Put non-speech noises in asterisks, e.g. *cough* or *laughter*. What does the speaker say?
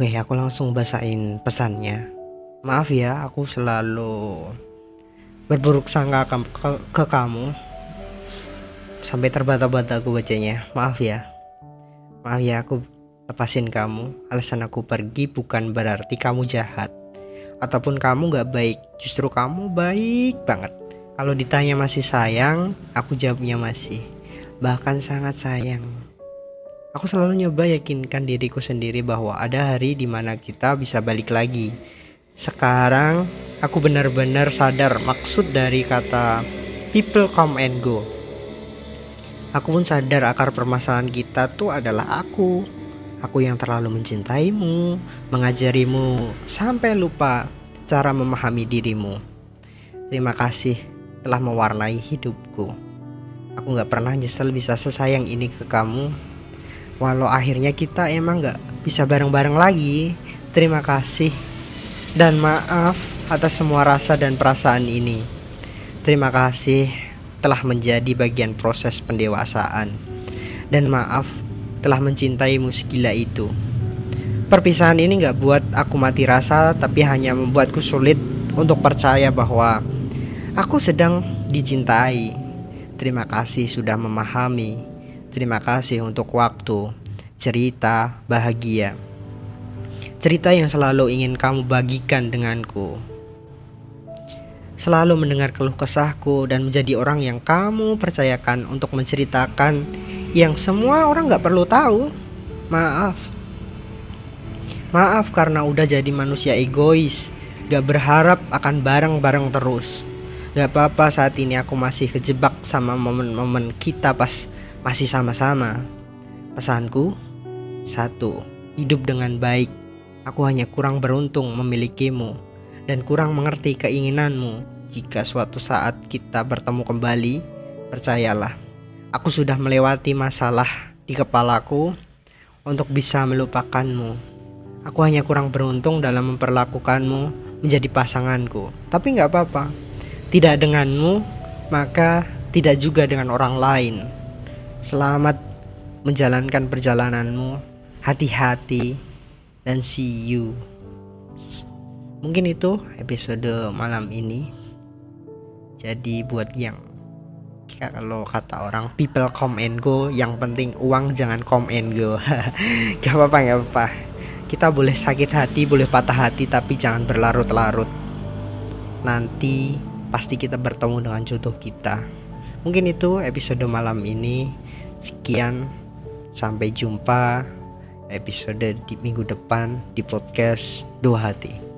Oke, aku langsung basahin pesannya. Maaf ya, aku selalu berburuk sangka ke, ke, ke kamu. Sampai terbata-bata aku bacanya. Maaf ya. Maaf ya, aku lepasin kamu. Alasan aku pergi bukan berarti kamu jahat. Ataupun kamu gak baik. Justru kamu baik banget. Kalau ditanya masih sayang, aku jawabnya masih. Bahkan sangat sayang. Aku selalu nyoba yakinkan diriku sendiri bahwa ada hari di mana kita bisa balik lagi. Sekarang aku benar-benar sadar maksud dari kata people come and go. Aku pun sadar akar permasalahan kita tuh adalah aku. Aku yang terlalu mencintaimu, mengajarimu, sampai lupa cara memahami dirimu. Terima kasih telah mewarnai hidupku. Aku gak pernah nyesel bisa sesayang ini ke kamu walau akhirnya kita emang nggak bisa bareng-bareng lagi. Terima kasih dan maaf atas semua rasa dan perasaan ini. Terima kasih telah menjadi bagian proses pendewasaan. Dan maaf telah mencintaimu segila itu. Perpisahan ini nggak buat aku mati rasa tapi hanya membuatku sulit untuk percaya bahwa aku sedang dicintai. Terima kasih sudah memahami Terima kasih untuk waktu, cerita, bahagia. Cerita yang selalu ingin kamu bagikan denganku. Selalu mendengar keluh kesahku dan menjadi orang yang kamu percayakan untuk menceritakan yang semua orang gak perlu tahu. Maaf. Maaf karena udah jadi manusia egois, gak berharap akan bareng-bareng terus. Gak apa-apa saat ini aku masih kejebak sama momen-momen kita pas masih sama-sama. Pesanku, satu, hidup dengan baik. Aku hanya kurang beruntung memilikimu dan kurang mengerti keinginanmu. Jika suatu saat kita bertemu kembali, percayalah, aku sudah melewati masalah di kepalaku untuk bisa melupakanmu. Aku hanya kurang beruntung dalam memperlakukanmu menjadi pasanganku. Tapi nggak apa-apa. Tidak denganmu, maka tidak juga dengan orang lain. Selamat menjalankan perjalananmu. Hati-hati dan see you. Mungkin itu episode malam ini. Jadi buat yang kalau kata orang people come and go, yang penting uang jangan come and go. *laughs* gak apa-apa, gak apa-apa. Kita boleh sakit hati, boleh patah hati, tapi jangan berlarut-larut. Nanti pasti kita bertemu dengan jodoh kita. Mungkin itu episode malam ini. Sekian, sampai jumpa episode di minggu depan di podcast Dua Hati.